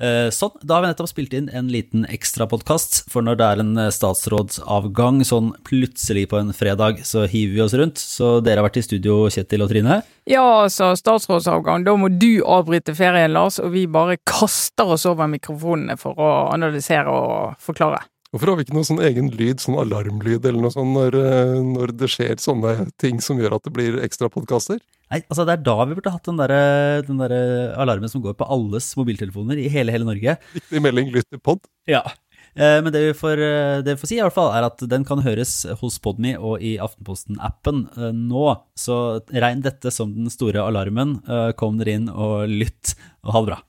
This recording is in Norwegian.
Eh, sånn, da har vi nettopp spilt inn en liten ekstrapodkast, for når det er en eh, statsrådsavgang sånn plutselig på en fredag, så hiver vi oss rundt. Så dere har vært i studio, Kjetil og Trine? Ja, altså, statsrådsavgang, da må du avbryte ferien, Lars, og vi bare kaster oss over mikrofonene for å analysere og forklare. Hvorfor har vi ikke noe sånn egen lyd, sånn alarmlyd eller noe sånt, når, eh, når det skjer sånne ting som gjør at det blir ekstrapodkaster? Nei, altså det er da vi burde hatt den der, den der alarmen som går på alles mobiltelefoner i hele, hele Norge. Viktig melding, lytt til pod. Ja. Eh, Men det vi, får, eh, det vi får si, i hvert fall, er at den kan høres hos Podme og i Aftenposten-appen eh, nå. Så regn dette som den store alarmen. Kom dere inn og lytt, og ha det bra.